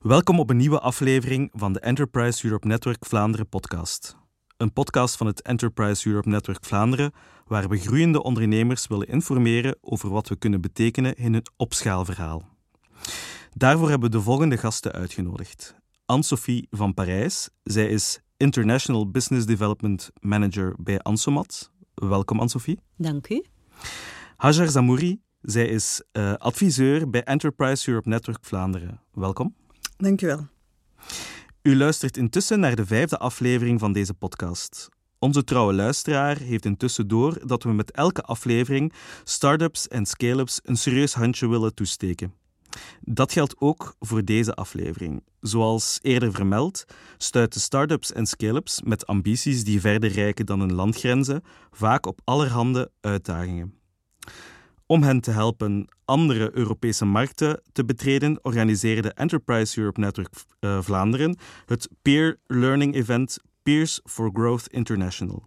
Welkom op een nieuwe aflevering van de Enterprise Europe Network Vlaanderen podcast. Een podcast van het Enterprise Europe Network Vlaanderen, waar we groeiende ondernemers willen informeren over wat we kunnen betekenen in hun opschaalverhaal. Daarvoor hebben we de volgende gasten uitgenodigd. Anne-Sophie van Parijs. Zij is International Business Development Manager bij Ansomat. Welkom, Anne-Sophie. Dank u. Hajar Zamouri. Zij is uh, adviseur bij Enterprise Europe Network Vlaanderen. Welkom. Dank u wel. U luistert intussen naar de vijfde aflevering van deze podcast. Onze trouwe luisteraar heeft intussen door dat we met elke aflevering start-ups en scale-ups een serieus handje willen toesteken. Dat geldt ook voor deze aflevering. Zoals eerder vermeld, stuiten start-ups en scale-ups met ambities die verder reiken dan hun landgrenzen vaak op allerhande uitdagingen. Om hen te helpen andere Europese markten te betreden, organiseerde Enterprise Europe Network uh, Vlaanderen het peer learning event Peers for Growth International.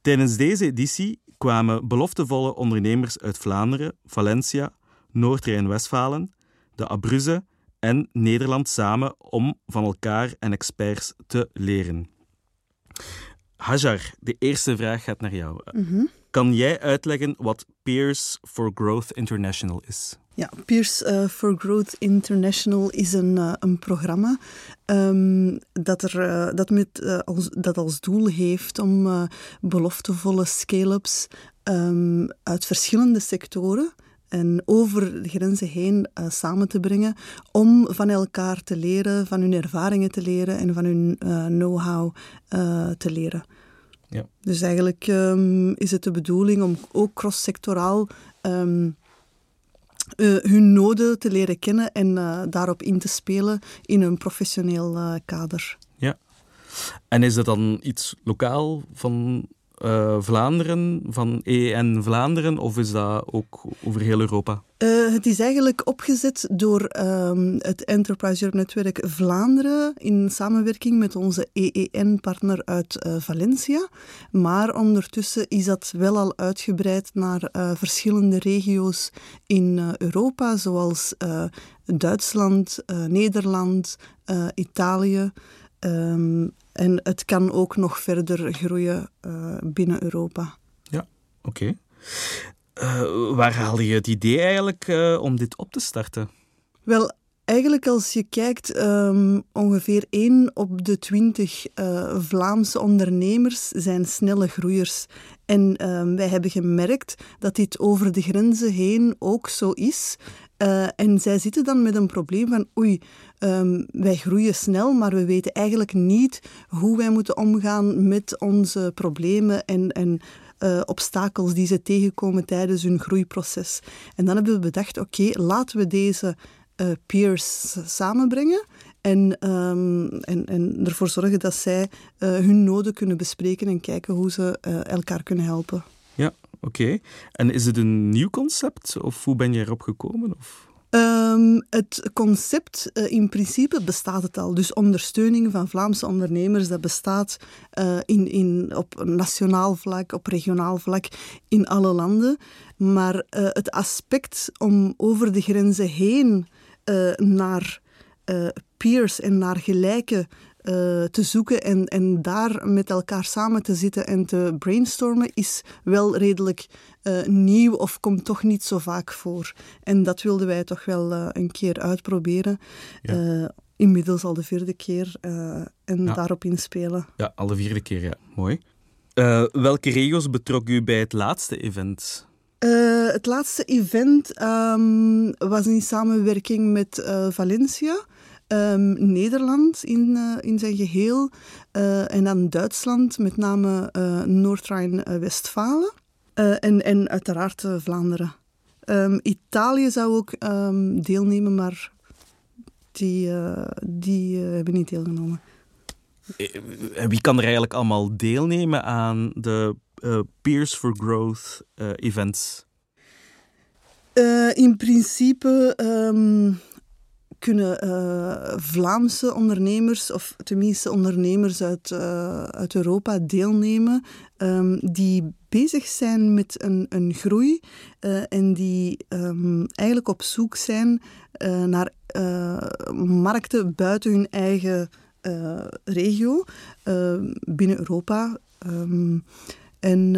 Tijdens deze editie kwamen beloftevolle ondernemers uit Vlaanderen, Valencia, Noord-Rijn-Westfalen, de Abruzze en Nederland samen om van elkaar en experts te leren. Hajar, de eerste vraag gaat naar jou. Mhm. Kan jij uitleggen wat Peers for Growth International is? Ja, Peers uh, for Growth International is een, uh, een programma um, dat, er, uh, dat, met, als, dat als doel heeft om beloftevolle scale-ups um, uit verschillende sectoren en over de grenzen heen samen te brengen om van elkaar te leren, van hun ervaringen te leren en van hun know-how te leren. Ja. Dus eigenlijk um, is het de bedoeling om ook cross-sectoraal um, uh, hun noden te leren kennen en uh, daarop in te spelen in een professioneel uh, kader. Ja. En is dat dan iets lokaal van uh, Vlaanderen, van EN Vlaanderen, of is dat ook over heel Europa? Uh, het is eigenlijk opgezet door um, het Enterprise Europe Netwerk Vlaanderen in samenwerking met onze EEN-partner uit uh, Valencia. Maar ondertussen is dat wel al uitgebreid naar verschillende regio's in Europa, zoals Duitsland, Nederland, Italië. Um, en het kan ook nog verder groeien uh, binnen Europa. Ja, oké. Okay. Uh, waar haalde je het idee eigenlijk uh, om dit op te starten? Wel, eigenlijk als je kijkt, um, ongeveer 1 op de 20 Vlaamse ondernemers zijn snelle groeiers. En um, wij hebben gemerkt dat dit over de grenzen heen ook zo is. Uh, en zij zitten dan met een probleem van oei, um, wij groeien snel, maar we weten eigenlijk niet hoe wij moeten omgaan met onze problemen en, en uh, obstakels die ze tegenkomen tijdens hun groeiproces. En dan hebben we bedacht, oké, laten we deze uh, peers samenbrengen en, um, en, en ervoor zorgen dat zij hun noden kunnen bespreken en kijken hoe ze elkaar kunnen helpen. Ja, Oké. En is het een nieuw concept of hoe ben je erop gekomen? Of? Um, het concept, uh, in principe bestaat het al. Dus ondersteuning van Vlaamse ondernemers, dat bestaat uh, in, in, op nationaal vlak, op regionaal vlak, in alle landen. Maar uh, het aspect om over de grenzen heen naar peers en naar gelijke uh, te zoeken en, en daar met elkaar samen te zitten en te brainstormen is wel redelijk uh, nieuw of komt toch niet zo vaak voor. En dat wilden wij toch wel uh, een keer uitproberen. Ja. inmiddels al de vierde keer en ja. daarop inspelen. Ja, al de vierde keer, ja. Mooi. welke regio's betrok u bij het laatste event? het laatste event um, was in samenwerking met Valencia. Um, Nederland in, uh, in zijn geheel uh, en dan Duitsland, met name uh, Noord-Rijn-Westfalen en, en uiteraard Vlaanderen. Um, Italië zou ook um, deelnemen, maar die, die hebben niet deelgenomen. Wie kan er eigenlijk allemaal deelnemen aan de Peers for Growth events? in principe kunnen uh, Vlaamse ondernemers, of tenminste ondernemers uit, uh, uit Europa, deelnemen um, die bezig zijn met een, een groei uh, en die um, eigenlijk op zoek zijn naar markten buiten hun eigen regio, binnen Europa. Ehm, en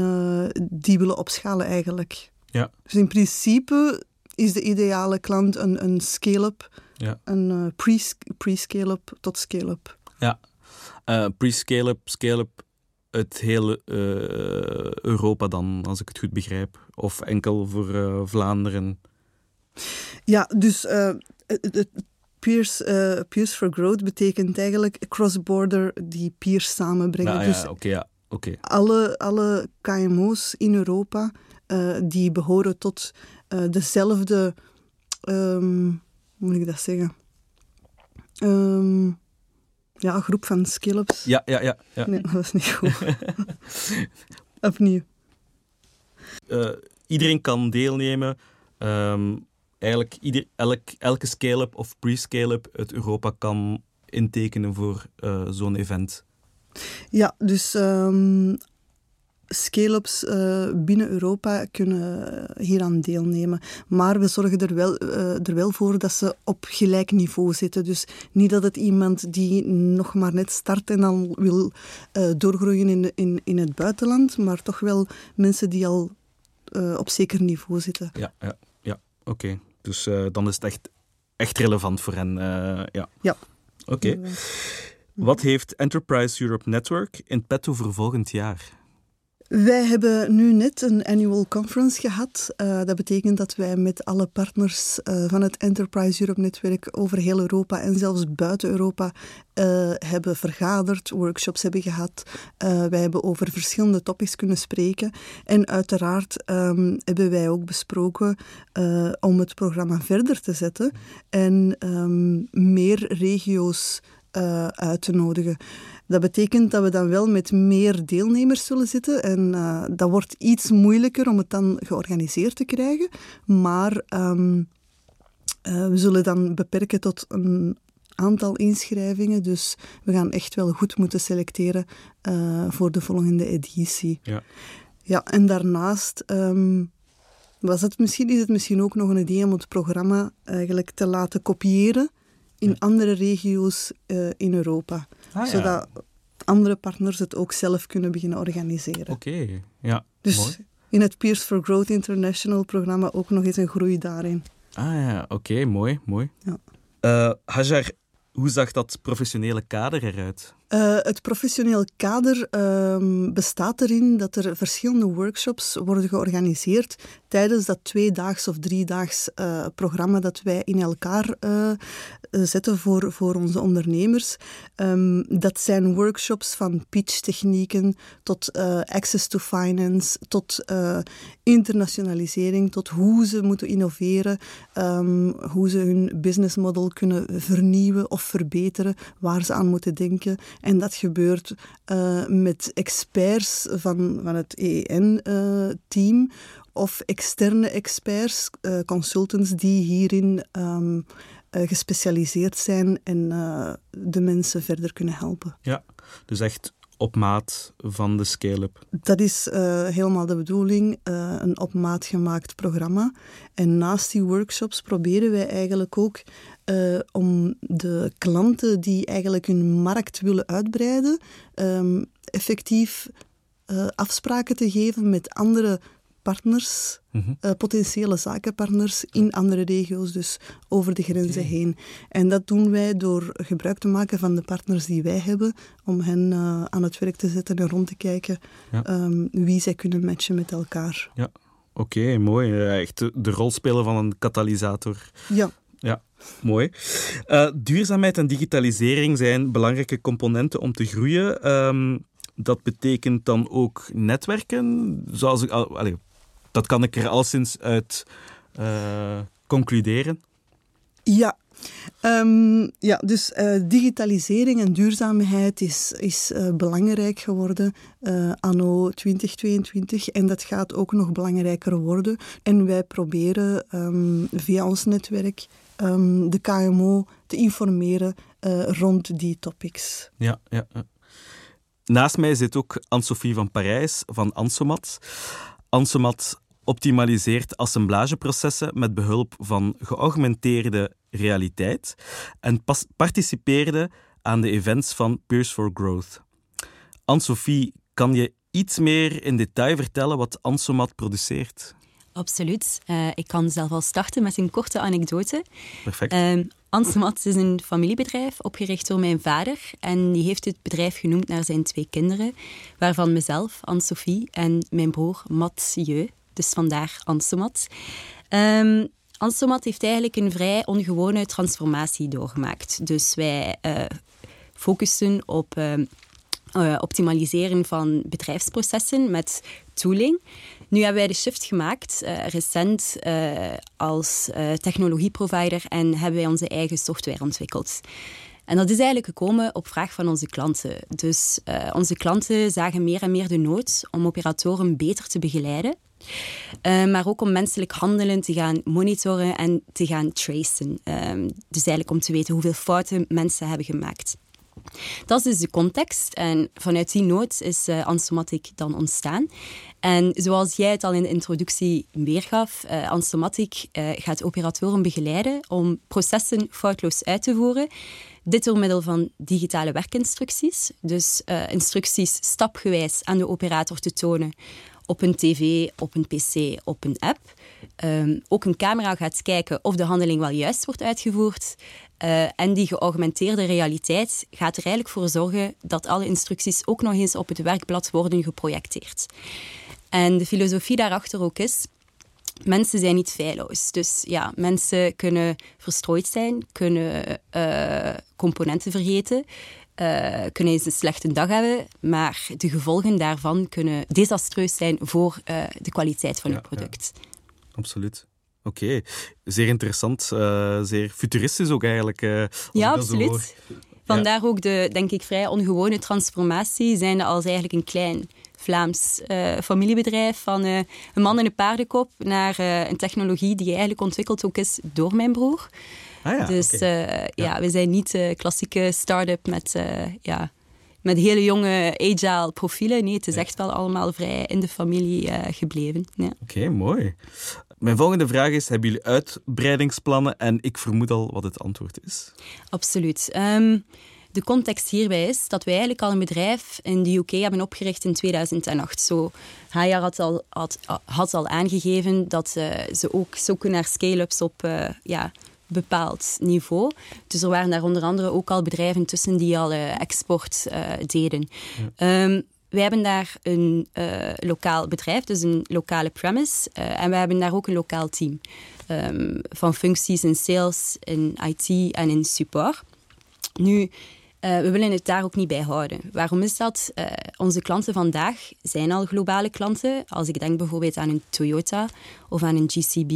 die willen opschalen eigenlijk. Ja. Dus in principe is de ideale klant een, een scale-up, ja. een pre, pre-scale-up tot scale-up. Ja, pre-scale-up, scale-up het hele uh, Europa dan, als ik het goed begrijp? Of enkel voor Vlaanderen? Ja, dus het, peers, peers for Growth betekent eigenlijk cross-border die peers samenbrengen. Ja, dus ja, oké, ja, oké. alle, alle KMO's in Europa die behoren tot dezelfde... Um, hoe moet ik dat zeggen? Um, ja, een groep van skillups. Ja, ja, ja, ja. Nee, dat was niet goed. Opnieuw. Uh, iedereen kan deelnemen. Um, eigenlijk ieder, elk, elke scale-up of pre-scale-up uit Europa kan intekenen voor uh, zo'n event. Ja, dus um, scale-ups uh, binnen Europa kunnen hieraan deelnemen. Maar we zorgen er wel, uh, er wel voor dat ze op gelijk niveau zitten. Dus niet dat het iemand die nog maar net start en dan wil uh, doorgroeien in, in, in het buitenland, maar toch wel mensen die al op zeker niveau zitten. Ja, ja, ja. oké. Dus dan is het echt, echt relevant voor hen. ja. ja. Oké. Wat heeft Enterprise Europe Network in petto voor volgend jaar? Wij hebben nu net een annual conference gehad. Uh, dat betekent dat wij met alle partners uh, van het Enterprise Europe netwerk over heel Europa en zelfs buiten Europa uh, hebben vergaderd, workshops hebben gehad. wij hebben over verschillende topics kunnen spreken. En uiteraard um, hebben wij ook besproken om het programma verder te zetten en um, meer regio's uit te nodigen. Dat betekent dat we dan wel met meer deelnemers zullen zitten. En uh, dat wordt iets moeilijker om het dan georganiseerd te krijgen. Maar um, uh, we zullen dan beperken tot een aantal inschrijvingen. Dus we gaan echt wel goed moeten selecteren uh, voor de volgende editie. Ja, ja en daarnaast. Um, was het misschien, is het misschien ook nog een idee om het programma eigenlijk te laten kopiëren in andere regio's uh, in Europa. Ah, ja. Zodat andere partners het ook zelf kunnen beginnen organiseren. Oké, okay. ja. Dus mooi. in het Peers for Growth International programma ook nog eens een groei daarin. Ah ja, oké, okay, mooi, mooi. Ja. Uh, Hajar, hoe zag dat professionele kader eruit? Uh, het professioneel kader uh, bestaat erin dat er verschillende workshops worden georganiseerd tijdens dat tweedaags of driedaags uh, programma dat wij in elkaar uh, zetten voor, voor onze ondernemers. Um, dat zijn workshops van pitchtechnieken tot access to finance, tot internationalisering, tot hoe ze moeten innoveren, um, hoe ze hun business model kunnen vernieuwen of verbeteren, waar ze aan moeten denken. En dat gebeurt uh, met experts van, van het EEN-team uh, of externe experts, uh, consultants die hierin um, gespecialiseerd zijn en de mensen verder kunnen helpen. Ja, dus echt op maat van de scale-up. Dat is uh, helemaal de bedoeling, uh, een op maat gemaakt programma. En naast die workshops proberen wij eigenlijk ook uh, om de klanten die eigenlijk hun markt willen uitbreiden, um, effectief afspraken te geven met andere partners, mm-hmm. uh, potentiële zakenpartners in andere regio's, dus over de grenzen okay. heen. En dat doen wij door gebruik te maken van de partners die wij hebben, om hen uh, aan het werk te zetten en rond te kijken ja. um, wie zij kunnen matchen met elkaar. Ja, oké, okay, mooi. Echt de rol spelen van een katalysator. Ja. Ja, mooi. Uh, duurzaamheid en digitalisering zijn belangrijke componenten om te groeien. Um, dat betekent dan ook netwerken, zoals ik al, allez, dat kan ik er al sinds uit uh, concluderen. Ja. Um, ja, dus uh, digitalisering en duurzaamheid is, is uh, belangrijk geworden anno 2022 en dat gaat ook nog belangrijker worden. En wij proberen um, via ons netwerk um, de KMO te informeren rond die topics. Ja, ja, ja. Naast mij zit ook Anne-Sophie van Parijs van Ansomat. Ansomat optimaliseert assemblageprocessen met behulp van geaugmenteerde realiteit en participeerde aan de events van Peers for Growth. Anne-Sophie, kan je iets meer in detail vertellen wat Ansomat produceert? Absoluut. Uh, ik kan zelf al starten met een korte anekdote. Perfect. Uh, Ansomat is een familiebedrijf opgericht door mijn vader. En die heeft het bedrijf genoemd naar zijn twee kinderen, waarvan mezelf, Anne-Sophie, en mijn broer Mathieu. Dus vandaar Ansomat. Um, Ansomat heeft eigenlijk een vrij ongewone transformatie doorgemaakt. Dus wij uh, focussen op uh, optimaliseren van bedrijfsprocessen met tooling. Nu hebben wij de shift gemaakt, uh, recent, uh, als technologieprovider en hebben wij onze eigen software ontwikkeld. En dat is eigenlijk gekomen op vraag van onze klanten. Dus onze klanten zagen meer en meer de nood om operatoren beter te begeleiden. maar ook om menselijk handelen te gaan monitoren en te gaan tracen. dus eigenlijk om te weten hoeveel fouten mensen hebben gemaakt. Dat is dus de context. En vanuit die nood is uh, Ansomatic dan ontstaan. En zoals jij het al in de introductie weergaf, uh, Ansomatic uh, gaat operatoren begeleiden om processen foutloos uit te voeren. Dit door middel van digitale werkinstructies. Dus instructies stapgewijs aan de operator te tonen op een tv, op een pc, op een app. Um, ook een camera gaat kijken of de handeling wel juist wordt uitgevoerd. Uh, en die geaugmenteerde realiteit gaat er eigenlijk voor zorgen dat alle instructies ook nog eens op het werkblad worden geprojecteerd. En de filosofie daarachter ook is, mensen zijn niet feilloos. Dus ja, mensen kunnen verstrooid zijn, kunnen uh, componenten vergeten, uh, kunnen eens een slechte dag hebben, maar de gevolgen daarvan kunnen desastreus zijn voor de kwaliteit van ja, je product. Ja. Absoluut. Oké, zeer interessant, uh, zeer futuristisch ook eigenlijk. Uh, ja, absoluut. Vandaar ook de, denk ik, vrij ongewone transformatie, zijnde als eigenlijk een klein Vlaams uh, familiebedrijf van een man en een paardenkop naar een technologie die eigenlijk ontwikkeld ook is door mijn broer. Ah, ja, dus ja. ja. we zijn niet de klassieke start-up met ja, met hele jonge agile profielen. Nee, het is echt wel allemaal vrij in de familie gebleven. Ja. Oké, mooi. Mijn volgende vraag is: hebben jullie uitbreidingsplannen? En ik vermoed al wat het antwoord is. Absoluut. Um, de context hierbij is dat wij eigenlijk al een bedrijf in de UK hebben opgericht in 2008. Zo, Hayar had al, had, had al aangegeven dat uh, ze ook zoeken naar scale-ups op uh, ja, bepaald niveau. Dus er waren daar onder andere ook al bedrijven tussen die al uh, export deden. Ja. Um, wij hebben daar een uh, lokaal bedrijf, dus een lokale premise. Uh, en we hebben daar ook een lokaal team um, van functies in sales, in IT en in support. Nu, uh, we willen het daar ook niet bij houden. Waarom is dat? onze klanten vandaag zijn al globale klanten. Als ik denk bijvoorbeeld aan een Toyota of aan een GCB.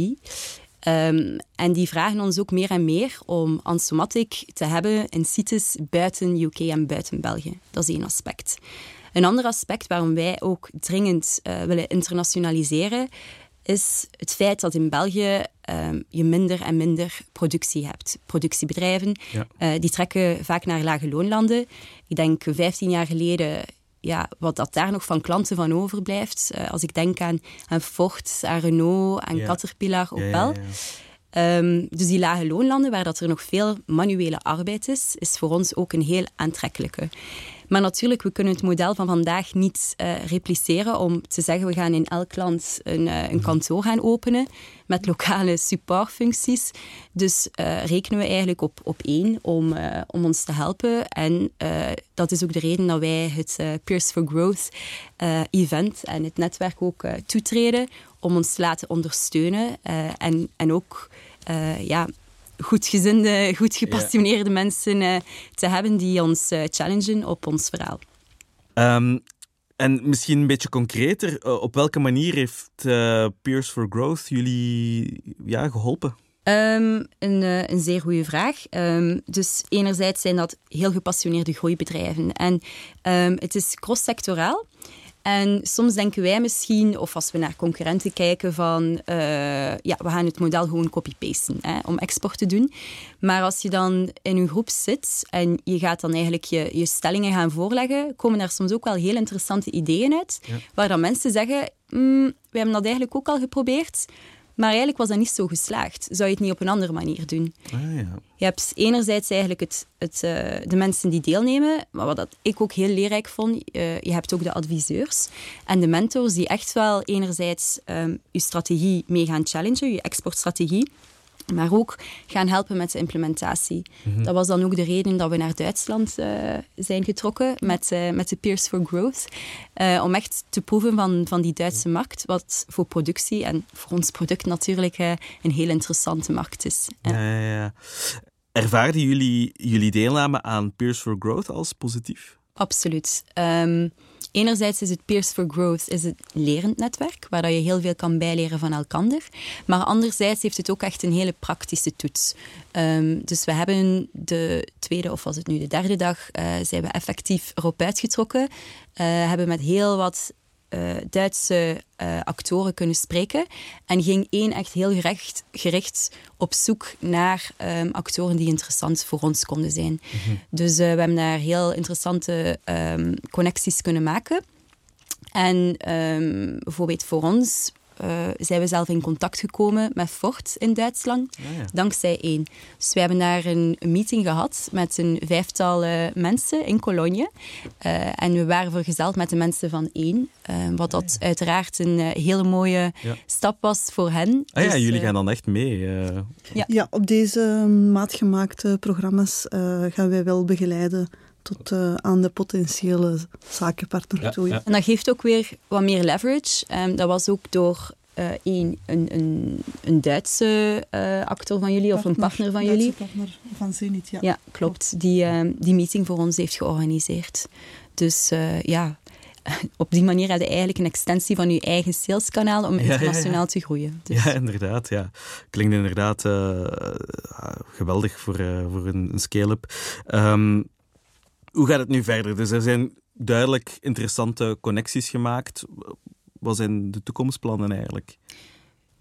Um, en die vragen ons ook meer en meer om Ansomatic te hebben in sites buiten UK en buiten België. Dat is één aspect. Een ander aspect waarom wij ook dringend uh, willen internationaliseren, is het feit dat in België uh, je minder en minder productie hebt. Productiebedrijven ja. uh, die trekken vaak naar lage loonlanden. Ik denk 15 jaar geleden ja, wat dat daar nog van klanten van overblijft. Uh, als ik denk aan, aan Ford, aan Renault, aan ja. Caterpillar, Opel. Ja, um, dus die lage loonlanden, waar dat er nog veel manuele arbeid is, is voor ons ook een heel aantrekkelijke. Maar natuurlijk, we kunnen het model van vandaag niet uh, repliceren om te zeggen we gaan in elk land een, uh, een kantoor gaan openen met lokale supportfuncties. Dus uh, rekenen we eigenlijk op, op één om, om ons te helpen. En dat is ook de reden dat wij het Peers for Growth event en het netwerk ook toetreden om ons te laten ondersteunen en, en ook ja, goedgezinde, goed gepassioneerde mensen uh, te hebben die ons uh, challengen op ons verhaal. Um, en misschien een beetje concreter, uh, op welke manier heeft Peers for Growth jullie ja, geholpen? Um, een, een, zeer goede vraag. Um, dus enerzijds zijn dat heel gepassioneerde groeibedrijven. En het is cross-sectoraal. En soms denken wij misschien, of als we naar concurrenten kijken, van uh, ja, we gaan het model gewoon copy-pasten om export te doen. Maar als je dan in een groep zit en je gaat dan eigenlijk je, je stellingen gaan voorleggen, komen daar soms ook wel heel interessante ideeën uit. Waar dan mensen zeggen, mm, we hebben dat eigenlijk ook al geprobeerd, Maar eigenlijk was dat niet zo geslaagd. Zou je het niet op een andere manier doen? Ah, ja. Je hebt enerzijds eigenlijk het, het, uh, de mensen die deelnemen, maar wat dat ik ook heel leerrijk vond, uh, je hebt ook de adviseurs en de mentors die echt wel enerzijds um, je strategie mee gaan challengen, je exportstrategie, maar ook gaan helpen met de implementatie. Mm -hmm. Dat was dan ook de reden dat we naar Duitsland uh, zijn getrokken met, uh, met de Peers for Growth. Uh, om echt te proeven van, van die Duitse markt, wat voor productie en voor ons product natuurlijk een heel interessante markt is. Ja, ja, ja. Ervaarden jullie jullie deelname aan Peers for Growth als positief? Absoluut. Um, Enerzijds is het Peers for Growth is het lerend netwerk, waar je heel veel kan bijleren van elkander. Maar anderzijds heeft het ook echt een hele praktische toets. Um, dus we hebben de tweede, of was het nu de derde dag, uh, zijn we effectief erop uitgetrokken. Uh, hebben met heel wat Duitse uh, actoren kunnen spreken. En ging één echt heel gericht, gericht op zoek naar um, actoren die interessant voor ons konden zijn. Mm -hmm. Dus uh, we hebben daar heel interessante um, connecties kunnen maken. En um, bijvoorbeeld voor ons uh, zijn we zelf in contact gekomen met Ford in Duitsland, Ah, ja. dankzij één. Dus we hebben daar een, meeting gehad met een vijftal uh, mensen in Cologne. Uh, en we waren vergezeld met de mensen van één, wat dat uiteraard een hele mooie Ja. stap was voor hen. Ah ja, Dus, jullie eh, gaan dan echt mee. eh. Ja. Ja, op deze maatgemaakte programma's eh, gaan wij wel begeleiden tot eh, aan de potentiële zakenpartner Ja, toe. ja. En dat geeft ook weer wat meer leverage. Ehm, dat was ook door eh, één, een, een, een Duitse eh, actor van jullie of een partner van jullie. partner van Zenit, ja. Ja, klopt. Die ehm, die meeting voor ons heeft georganiseerd. Dus eh, ja, op die manier heb je eigenlijk een extensie van je eigen saleskanaal om Ja, ja, ja. internationaal te groeien. Dus, Ja, inderdaad. Ja. Klinkt inderdaad eh, geweldig voor, eh, voor een, een scale-up. Ehm, hoe gaat het nu verder? Dus er zijn duidelijk interessante connecties gemaakt. Wat zijn de toekomstplannen eigenlijk?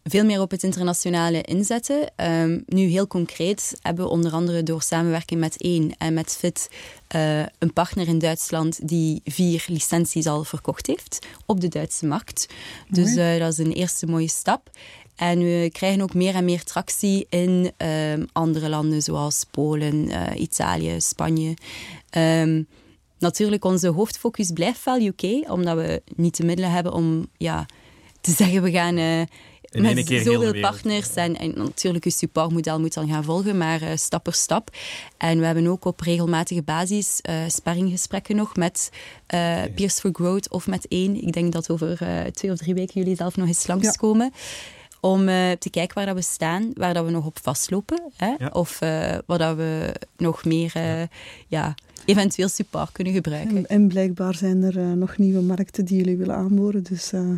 veel meer op het internationale inzetten. Ehm, nu heel concreet hebben we onder andere door samenwerking met één en met FIT eh, een partner in Duitsland die vier licenties al verkocht heeft op de Duitse markt. Dus eh, dat is een eerste mooie stap. En we krijgen ook meer en meer tractie in ehm, andere landen zoals Polen, eh, Italië, Spanje. Ehm, natuurlijk, onze hoofdfocus blijft wel UK, omdat we niet de middelen hebben om ja, te zeggen we gaan eh, met zoveel partners en, en natuurlijk je supportmodel moet dan gaan volgen, maar eh, stap per stap. En we hebben ook op regelmatige basis eh sparringgesprekken nog met eh Peers for Growth of met één. Ik denk dat over eh, twee of drie weken jullie zelf nog eens langskomen. Om eh, te kijken waar dat we staan, waar dat we nog op vastlopen. Hè? Ja. Of eh, waar dat we nog meer eh, ja, eventueel support kunnen gebruiken. En, en blijkbaar zijn er nog nieuwe markten die jullie willen aanboren. Dus eh,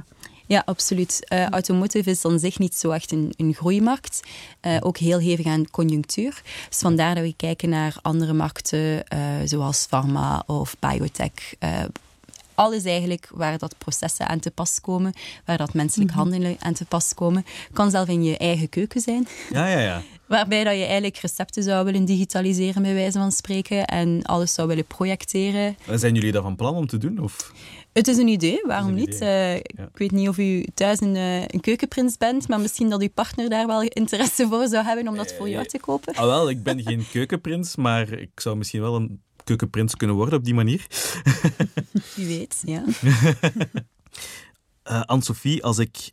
Ja, absoluut. Uh, automotive is aan zich niet zo echt een, een groeimarkt. Uh, ook heel hevig aan conjunctuur. Dus vandaar dat we kijken naar andere markten, uh, zoals pharma of biotech. Alles eigenlijk waar dat processen aan te pas komen, waar dat menselijk Mhm. handelen aan te pas komen. Kan zelf in je eigen keuken zijn. Ja, ja, ja. Waarbij dat je eigenlijk recepten zou willen digitaliseren, bij wijze van spreken, en alles zou willen projecteren. Zijn jullie dat van plan om te doen? Of? Het is een idee, waarom een niet? idee, Eh, ja. Ik weet niet of u thuis een, eh, een keukenprins bent, maar misschien dat uw partner daar wel interesse voor zou hebben om dat voor jou te kopen. Ah, wel, ik ben geen keukenprins, maar ik zou misschien wel een keukenprins kunnen worden op die manier. Wie weet, ja. Eh Anne-Sophie, als ik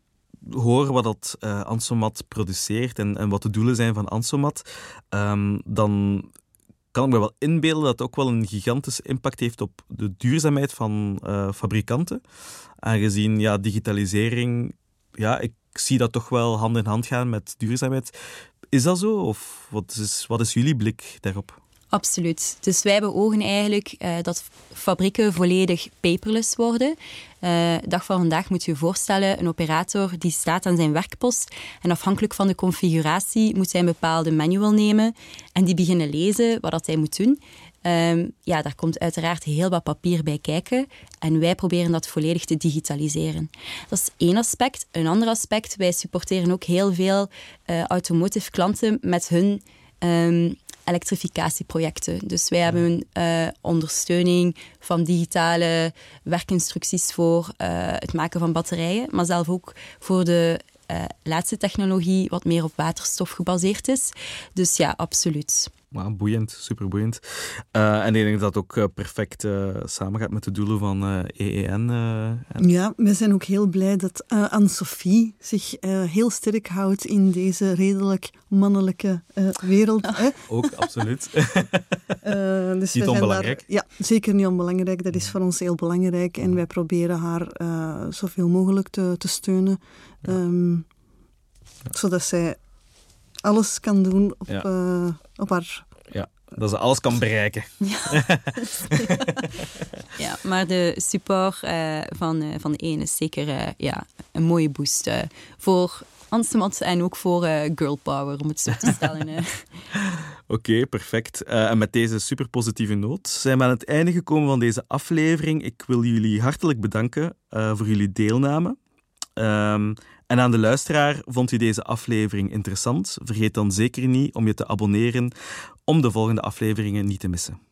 hoor wat dat eh Ansomat produceert en, en wat de doelen zijn van Ansomat, ehm, dan kan ik me wel inbeelden dat het ook wel een gigantische impact heeft op de duurzaamheid van eh, fabrikanten. Aangezien ja, digitalisering, ja, ik zie dat toch wel hand in hand gaan met duurzaamheid. Is dat zo? Of wat is, wat is jullie blik daarop? Absoluut. Dus wij beogen eigenlijk uh, dat fabrieken volledig paperless worden. Uh, dag van vandaag moet je je voorstellen, een operator die staat aan zijn werkpost en afhankelijk van de configuratie moet hij een bepaalde manual nemen en die beginnen lezen wat dat hij moet doen. Um, ja, daar komt uiteraard heel wat papier bij kijken en wij proberen dat volledig te digitaliseren. Dat is één aspect. Een ander aspect, wij supporteren ook heel veel uh, automotive klanten met hun um, elektrificatieprojecten. Dus wij hebben uh, ondersteuning van digitale werkinstructies voor uh, het maken van batterijen, maar zelf ook voor de laatste technologie wat meer op waterstof gebaseerd is. Dus ja, absoluut. Maar boeiend, super boeiend. Uh, en ik denk dat het ook uh, perfect uh, samengaat met de doelen van EEN. En... Ja, we zijn ook heel blij dat Anne-Sophie zich heel sterk houdt in deze redelijk mannelijke wereld. Hè? Ook, absoluut. dus niet onbelangrijk. Daar, ja, zeker niet onbelangrijk. Dat is voor ons heel belangrijk. En wij proberen haar zoveel mogelijk te, te steunen. Ja. Um, zodat zij alles kan doen op, ja. uh, op haar... Ja, dat ze alles kan bereiken. Ja, ja maar de support uh, van, uh, van de ene is zeker ja, een mooie boost voor Anstemat en ook voor girl power, om het zo te stellen. Oké, okay, perfect. en met deze super positieve noot zijn we aan het einde gekomen van deze aflevering. Ik wil jullie hartelijk bedanken voor jullie deelname. Um, en aan de luisteraar, vond u deze aflevering interessant? Vergeet dan zeker niet om je te abonneren om de volgende afleveringen niet te missen.